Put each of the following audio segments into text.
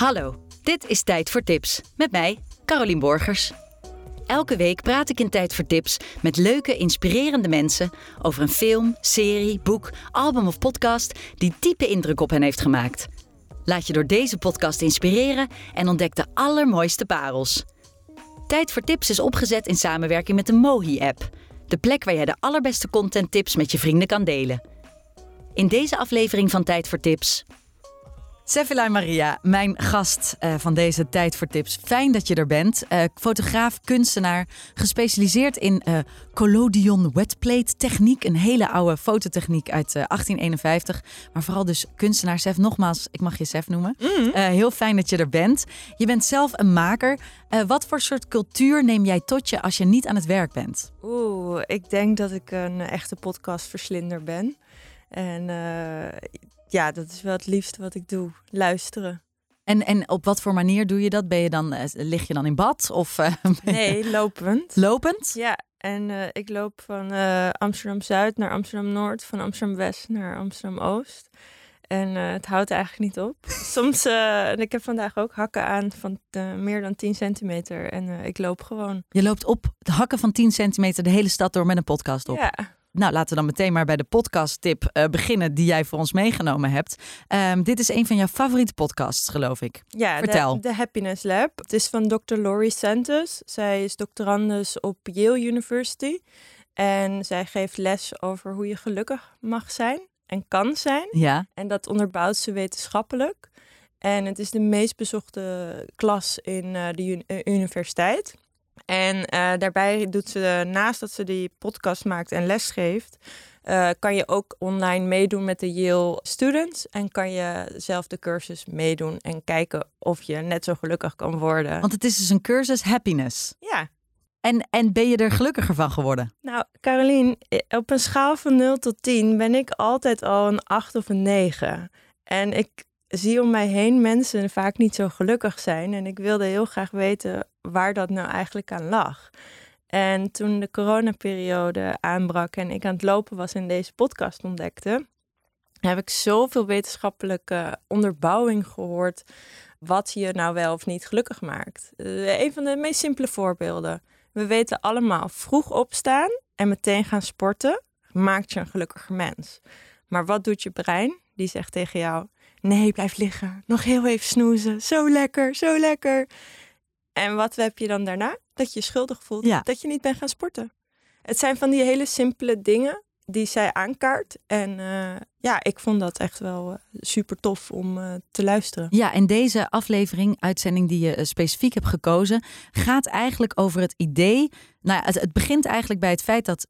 Hallo, dit is Tijd voor Tips met mij, Carolien Borgers. Elke week praat ik in Tijd voor Tips met leuke, inspirerende mensen over een film, serie, boek, album of podcast die diepe indruk op hen heeft gemaakt. Laat je door deze podcast inspireren en ontdek de allermooiste parels. Tijd voor Tips is opgezet in samenwerking met de Mohi-app, de plek waar jij de allerbeste contenttips met je vrienden kan delen. In deze aflevering van Tijd voor Tips Sefila Maria, mijn gast uh, van deze Tijd voor Tips. Fijn dat je er bent. Uh, fotograaf, kunstenaar, gespecialiseerd in uh, collodion wetplate techniek. Een hele oude fototechniek uit 1851. Maar vooral dus kunstenaar. Sef, nogmaals, ik mag je Sef noemen. Mm. heel fijn dat je er bent. Je bent zelf een maker. wat voor soort cultuur neem jij tot je als je niet aan het werk bent? Oeh, ik denk dat ik een echte podcastverslinder ben. En ja, dat is wel het liefste wat ik doe. Luisteren. En, en op wat voor manier doe je dat? Ben je dan, uh, lig je dan in bad? Of, uh, nee, lopend. Lopend? Ja, en uh, ik loop van Amsterdam Zuid naar Amsterdam Noord, van Amsterdam West naar Amsterdam Oost. En het houdt eigenlijk niet op. Soms, en ik heb vandaag ook hakken aan van meer dan 10 centimeter. En ik loop gewoon. Je loopt op de hakken van 10 centimeter de hele stad door met een podcast op. Ja. Nou, laten we dan meteen maar bij de podcast-tip uh, beginnen die jij voor ons meegenomen hebt. Um, dit is een van jouw favoriete podcasts, geloof ik. Ja, Vertel. De, de Happiness Lab. Het is van Dr. Laurie Santos. Zij is doctorandus op Yale University. En zij geeft les over hoe je gelukkig mag zijn en kan zijn. Ja. En dat onderbouwt ze wetenschappelijk. En het is de meest bezochte klas in uh, de uni universiteit. En uh, daarbij doet ze, naast dat ze die podcast maakt en lesgeeft, uh, kan je ook online meedoen met de Yale Students. En kan je zelf de cursus meedoen en kijken of je net zo gelukkig kan worden. Want het is dus een cursus happiness. Ja. En, en ben je er gelukkiger van geworden? Nou, Carolien, op een schaal van 0 tot 10 ben ik altijd al een 8 of een 9. En ik zie om mij heen mensen vaak niet zo gelukkig zijn. En ik wilde heel graag weten waar dat nou eigenlijk aan lag. En toen de coronaperiode aanbrak en ik aan het lopen was en deze podcast ontdekte, heb ik zoveel wetenschappelijke onderbouwing gehoord wat je nou wel of niet gelukkig maakt. Uh, een van de meest simpele voorbeelden. We weten allemaal, vroeg opstaan en meteen gaan sporten maakt je een gelukkiger mens. Maar wat doet je brein? Die zegt tegen jou: Nee, blijf liggen. Nog heel even snoezen. Zo lekker, zo lekker. En wat heb je dan daarna? Dat je je schuldig voelt. Ja. Dat je niet bent gaan sporten. Het zijn van die hele simpele dingen die zij aankaart. En uh, ja, ik vond dat echt wel uh, super tof om uh, te luisteren. Ja, en deze aflevering, uitzending die je specifiek hebt gekozen, gaat eigenlijk over het idee. Nou ja, het, begint eigenlijk bij het feit dat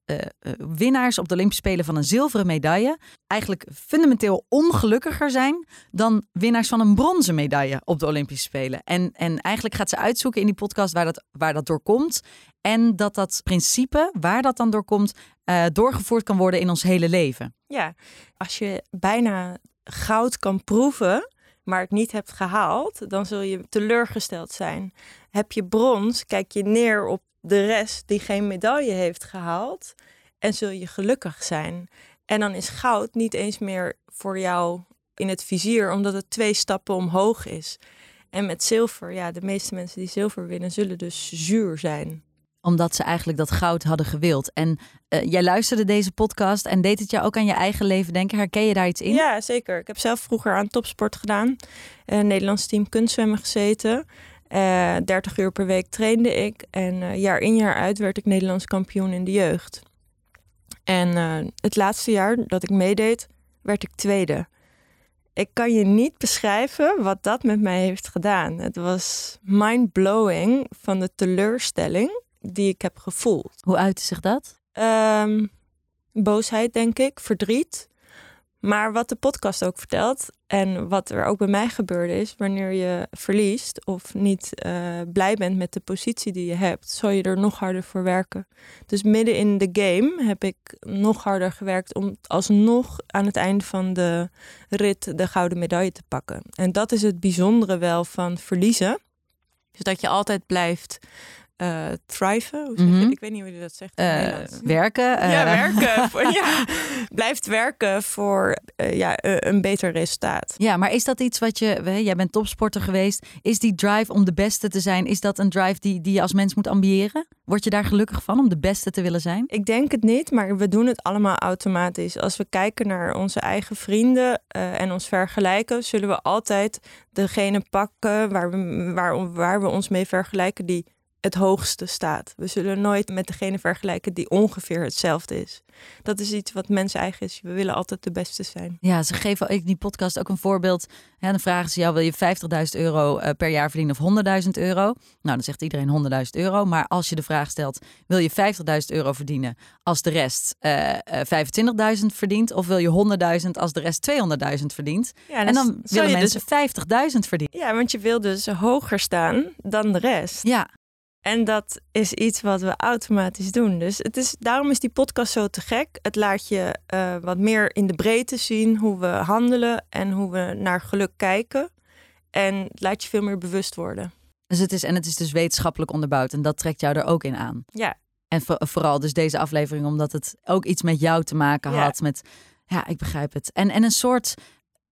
winnaars op de Olympische Spelen van een zilveren medaille eigenlijk fundamenteel ongelukkiger zijn dan winnaars van een bronzen medaille op de Olympische Spelen. En, en eigenlijk gaat ze uitzoeken in die podcast waar dat, waar dat door komt. En dat dat principe, waar dat dan door komt, uh, doorgevoerd kan worden in ons hele leven. Ja, als je bijna goud kan proeven, maar het niet hebt gehaald, dan zul je teleurgesteld zijn. Heb je brons, kijk je neer op de rest die geen medaille heeft gehaald en zul je gelukkig zijn. En dan is goud niet eens meer voor jou in het vizier, omdat het twee stappen omhoog is. En met zilver, ja, de meeste mensen die zilver winnen, zullen dus zuur zijn omdat ze eigenlijk dat goud hadden gewild. En uh, jij luisterde deze podcast en deed het jou ook aan je eigen leven denken? Herken je daar iets in? Ja, zeker. Ik heb zelf vroeger aan topsport gedaan. Uh, Nederlands team kunstzwemmen gezeten. Uh, eh, 30 uur per week trainde ik. En jaar in jaar uit werd ik Nederlands kampioen in de jeugd. En het laatste jaar dat ik meedeed, werd ik tweede. Ik kan je niet beschrijven wat dat met mij heeft gedaan. Het was mind-blowing van de teleurstelling die ik heb gevoeld. Hoe uitte zich dat? Um, boosheid, denk ik, verdriet. Maar wat de podcast ook vertelt en wat er ook bij mij gebeurde is, wanneer je verliest of niet uh, blij bent met de positie die je hebt, zal je er nog harder voor werken. Dus midden in de game heb ik nog harder gewerkt om alsnog aan het einde van de rit de gouden medaille te pakken. En dat is het bijzondere wel van verliezen. Dus dat je altijd blijft uh, thriven. Hoe zeg? Mhm. Ik weet niet hoe je dat zegt. Eh, werken. ja, eh, werken. voor- ja, blijft werken voor ja, een beter resultaat. Ja, maar is dat iets wat je... Jij bent topsporter geweest. Is die drive om de beste te zijn... is dat een drive die, die je als mens moet ambiëren? Word je daar gelukkig van om de beste te willen zijn? Ik denk het niet, maar we doen het allemaal automatisch. Als we kijken naar onze eigen vrienden en ons vergelijken, zullen we altijd degene pakken waar we, waar, waar we ons mee vergelijken die het hoogste staat. We zullen nooit met degene vergelijken die ongeveer hetzelfde is. Dat is iets wat mensen eigen is. We willen altijd de beste zijn. Ja, ze geven in die podcast ook een voorbeeld. Ja, dan vragen ze jou, wil je 50.000 euro eh, per jaar verdienen of 100.000 euro? Nou, dan zegt iedereen 100.000 euro. Maar als je de vraag stelt, wil je 50.000 euro verdienen als de rest eh, eh, 25.000 verdient? Of wil je 100.000 als de rest 200.000 verdient? Ja, En dan willen je mensen 50.000 verdienen. Ja, want je wil dus hoger staan dan de rest. Ja, En dat is iets wat we automatisch doen. Dus het is, daarom is die podcast zo te gek. Het laat je eh, wat meer in de breedte zien hoe we handelen en hoe we naar geluk kijken. En het laat je veel meer bewust worden. dus het is, en het is dus wetenschappelijk onderbouwd. En dat trekt jou er ook in aan. Ja, En voor- vooral dus deze aflevering, omdat het ook iets met jou te maken Ja. had. Met, ja, ik begrijp het. En, en een soort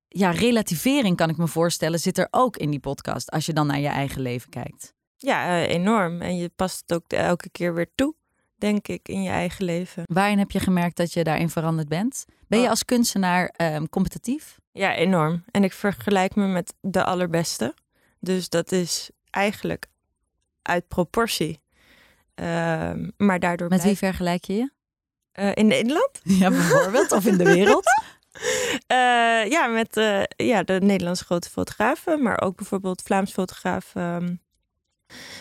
ja, relativering, kan ik me voorstellen, zit er ook in die podcast. Als je dan naar je eigen leven kijkt. Ja eh, enorm. En je past het ook elke keer weer toe, denk ik, in je eigen leven. Waarin heb je gemerkt dat je daarin veranderd bent? Ben je Oh. als kunstenaar ehm, competitief? Ja, enorm. En ik vergelijk me met de allerbeste. Dus dat is eigenlijk uit proportie. Ehm, maar daardoor Met wie vergelijk je je? Eh, in Nederland? Ja, bijvoorbeeld. of in de wereld? Eh, ja, met ja, de Nederlandse grote fotografen, maar ook bijvoorbeeld Vlaams fotograaf ehm,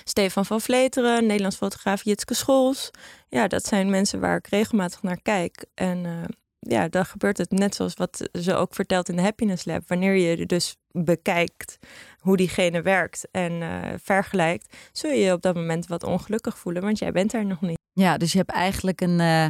Stefan van Vleteren, Nederlands fotograaf Jitske Scholz. Ja, dat zijn mensen waar ik regelmatig naar kijk. En eh, ja, dan gebeurt het net zoals wat ze ook vertelt in de Happiness Lab. Wanneer je dus bekijkt hoe diegene werkt en eh, vergelijkt, zul je je op dat moment wat ongelukkig voelen, want jij bent er nog niet. Ja, dus je hebt eigenlijk een, eh,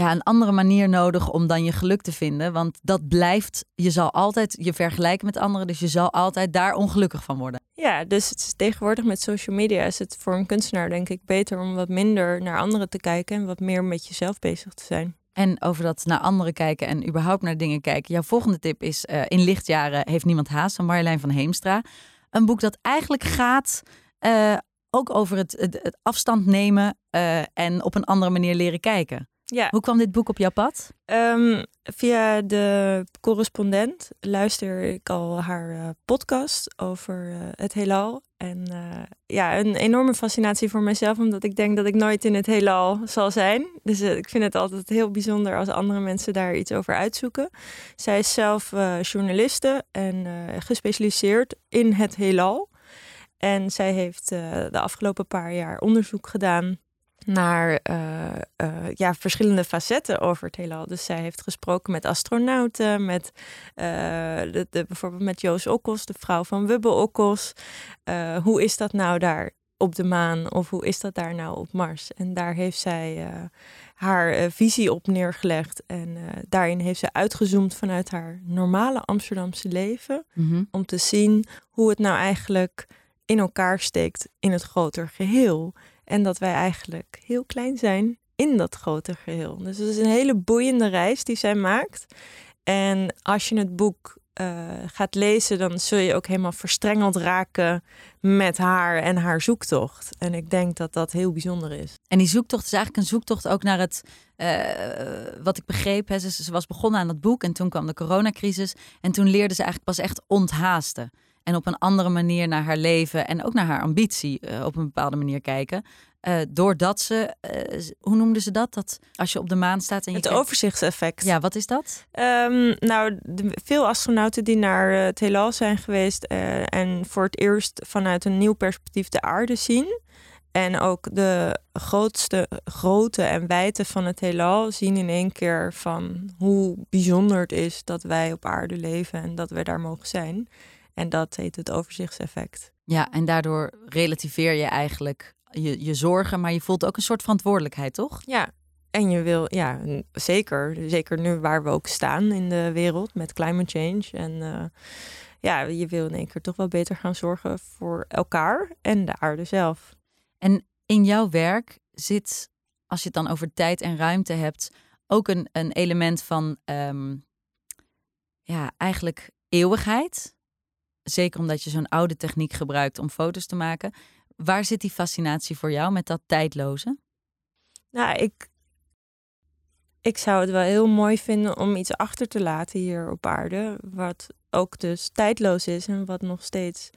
ja, een andere manier nodig om dan je geluk te vinden. Want dat blijft, je zal altijd je vergelijken met anderen. Dus je zal altijd daar ongelukkig van worden. Ja, dus het is tegenwoordig met social media is het voor een kunstenaar denk ik beter om wat minder naar anderen te kijken en wat meer met jezelf bezig te zijn. En over dat naar anderen kijken en überhaupt naar dingen kijken. Jouw volgende tip is eh, In lichtjaren heeft niemand haast van Marjolein van Heemstra. Een boek dat eigenlijk gaat eh, ook over het, het, het afstand nemen eh, en op een andere manier leren kijken. Ja, Hoe kwam dit boek op jouw pad? ehm, via de correspondent luister ik al haar eh, podcast over eh, het heelal. En eh, ja, een enorme fascinatie voor mezelf, omdat ik denk dat ik nooit in het heelal zal zijn. Dus ik vind het altijd heel bijzonder als andere mensen daar iets over uitzoeken. Zij is zelf journaliste en gespecialiseerd in het heelal. En zij heeft de afgelopen paar jaar onderzoek gedaan naar eh, eh, ja, verschillende facetten over het heelal. Dus zij heeft gesproken met astronauten, met eh, de, de, bijvoorbeeld met Joos Okkels, de vrouw van Wubbe Okkels. Eh, hoe is dat nou daar op de maan of hoe is dat daar nou op Mars? En daar heeft zij haar visie op neergelegd. En daarin heeft ze uitgezoomd vanuit haar normale Amsterdamse leven om te zien hoe het nou eigenlijk in elkaar steekt in het groter geheel. En dat wij eigenlijk heel klein zijn in dat grote geheel. Dus het is een hele boeiende reis die zij maakt. En als je het boek eh, gaat lezen, dan zul je ook helemaal verstrengeld raken met haar en haar zoektocht. En ik denk dat dat heel bijzonder is. En die zoektocht is eigenlijk een zoektocht ook naar het, eh, wat ik begreep. Hè, ze, was begonnen aan dat boek en toen kwam de coronacrisis. En toen leerde ze eigenlijk pas echt onthaasten. En op een andere manier naar haar leven en ook naar haar ambitie eh, op een bepaalde manier kijken. Eh, doordat ze, eh, hoe noemden ze dat? Dat als je op de maan staat en je Het kijkt- overzichtseffect. Ja, wat is dat? Ehm, nou, de- veel astronauten die naar het heelal zijn geweest en voor het eerst vanuit een nieuw perspectief de aarde zien. En ook de grootste grootte en wijdte van het heelal zien in één keer van hoe bijzonder het is dat wij op aarde leven en dat wij daar mogen zijn. En dat heet het overzichtseffect. Ja, en daardoor relativeer je eigenlijk je, je zorgen, maar je voelt ook een soort verantwoordelijkheid, toch? Ja, en je wil, ja, zeker. Zeker nu waar we ook staan in de wereld met climate change. En eh, ja, je wil in één keer toch wel beter gaan zorgen voor elkaar en de aarde zelf. In jouw werk zit, als je het dan over tijd en ruimte hebt, ook een, een element van ehm, ja, eigenlijk eeuwigheid. Zeker omdat je zo'n oude techniek gebruikt om foto's te maken. Waar zit die fascinatie voor jou met dat tijdloze? Nou, ik, ik zou het wel heel mooi vinden om iets achter te laten hier op aarde. Wat ook dus tijdloos is en wat nog steeds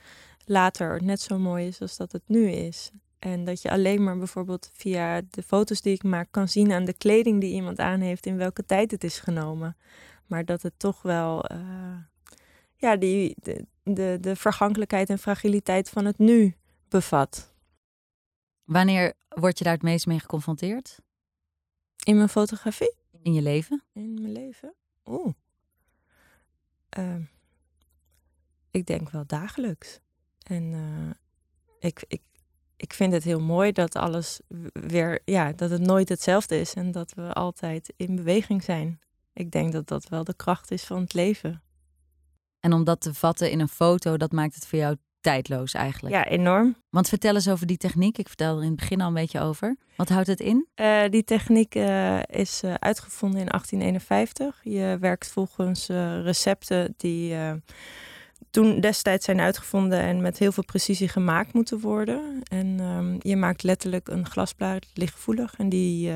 later net zo mooi is als dat het nu is. En dat je alleen maar bijvoorbeeld via de foto's die ik maak kan zien aan de kleding die iemand aan heeft in welke tijd het is genomen. Maar dat het toch wel uh, ja, die, de, de vergankelijkheid en fragiliteit van het nu bevat. Wanneer word je daar het meest mee geconfronteerd? In mijn fotografie? In je leven? In mijn leven? Oeh. Uh, ik denk wel dagelijks. En uh, ik, ik, ik vind het heel mooi dat alles weer, ja, dat het nooit hetzelfde is en dat we altijd in beweging zijn. Ik denk dat dat wel de kracht is van het leven. En om dat te vatten in een foto, dat maakt het voor jou tijdloos eigenlijk. Ja, enorm. Want vertel eens over die techniek. Ik vertelde er in het begin al een beetje over. Wat houdt het in? Uh, die techniek uh, is uh, uitgevonden in 1851. Je werkt volgens recepten die toen destijds zijn uitgevonden en met heel veel precisie gemaakt moeten worden. En um, je maakt letterlijk een glasplaat lichtgevoelig en die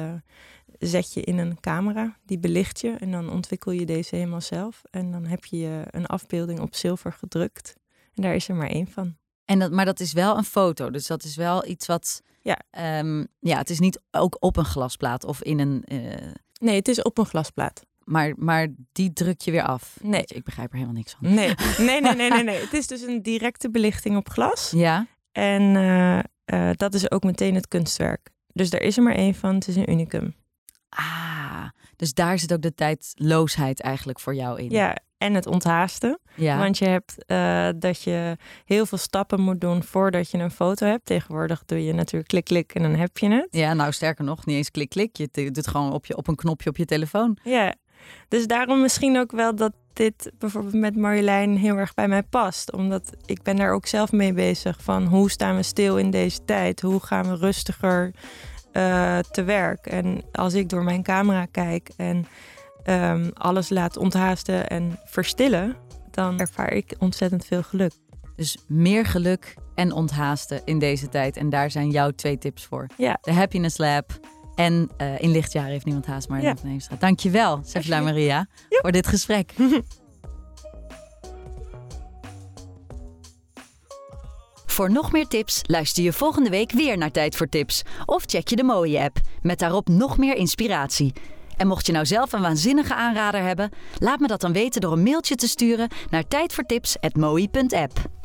zet je in een camera, die belicht je en dan ontwikkel je deze helemaal zelf. En dan heb je een afbeelding op zilver gedrukt. En daar is er maar één van. En dat, maar dat is wel een foto, dus dat is wel iets wat. Ja, um, ja het is niet ook op een glasplaat of in een. Uh... Nee, het is op een glasplaat. Maar, maar die druk je weer af. Nee. Ik begrijp er helemaal niks van. Nee, nee, nee, nee, nee. nee. het is dus een directe belichting op glas. Ja. En uh, uh, dat is ook meteen het kunstwerk. Dus er is er maar één van. Het is een unicum. Ah, dus daar zit ook de tijdloosheid eigenlijk voor jou in. Ja, en het onthaasten. Ja. Want je hebt uh, dat je heel veel stappen moet doen voordat je een foto hebt. Tegenwoordig doe je natuurlijk klik, klik en dan heb je het. Ja, nou sterker nog, niet eens klik, klik. Je doet gewoon op, je, op een knopje op je telefoon. Ja, dus daarom misschien ook wel dat dit bijvoorbeeld met Marjolein heel erg bij mij past. Omdat ik ben daar ook zelf mee bezig van hoe staan we stil in deze tijd? Hoe gaan we rustiger uh, te werk? En als ik door mijn camera kijk en um, alles laat onthaasten en verstillen, dan ervaar ik ontzettend veel geluk. Dus meer geluk en onthaasten in deze tijd. En daar zijn jouw twee tips voor. Ja. De Happiness Lab en uh, in lichtjaar heeft niemand haast maar ja. van Heemstraat. Dankjewel, Sefla Maria, ja. voor dit gesprek. Voor nog meer tips luister je volgende week weer naar Tijd voor Tips. Of check je de mooie app, met daarop nog meer inspiratie. En mocht je nou zelf een waanzinnige aanrader hebben, laat me dat dan weten door een mailtje te sturen naar tijdvoortips.moi.app.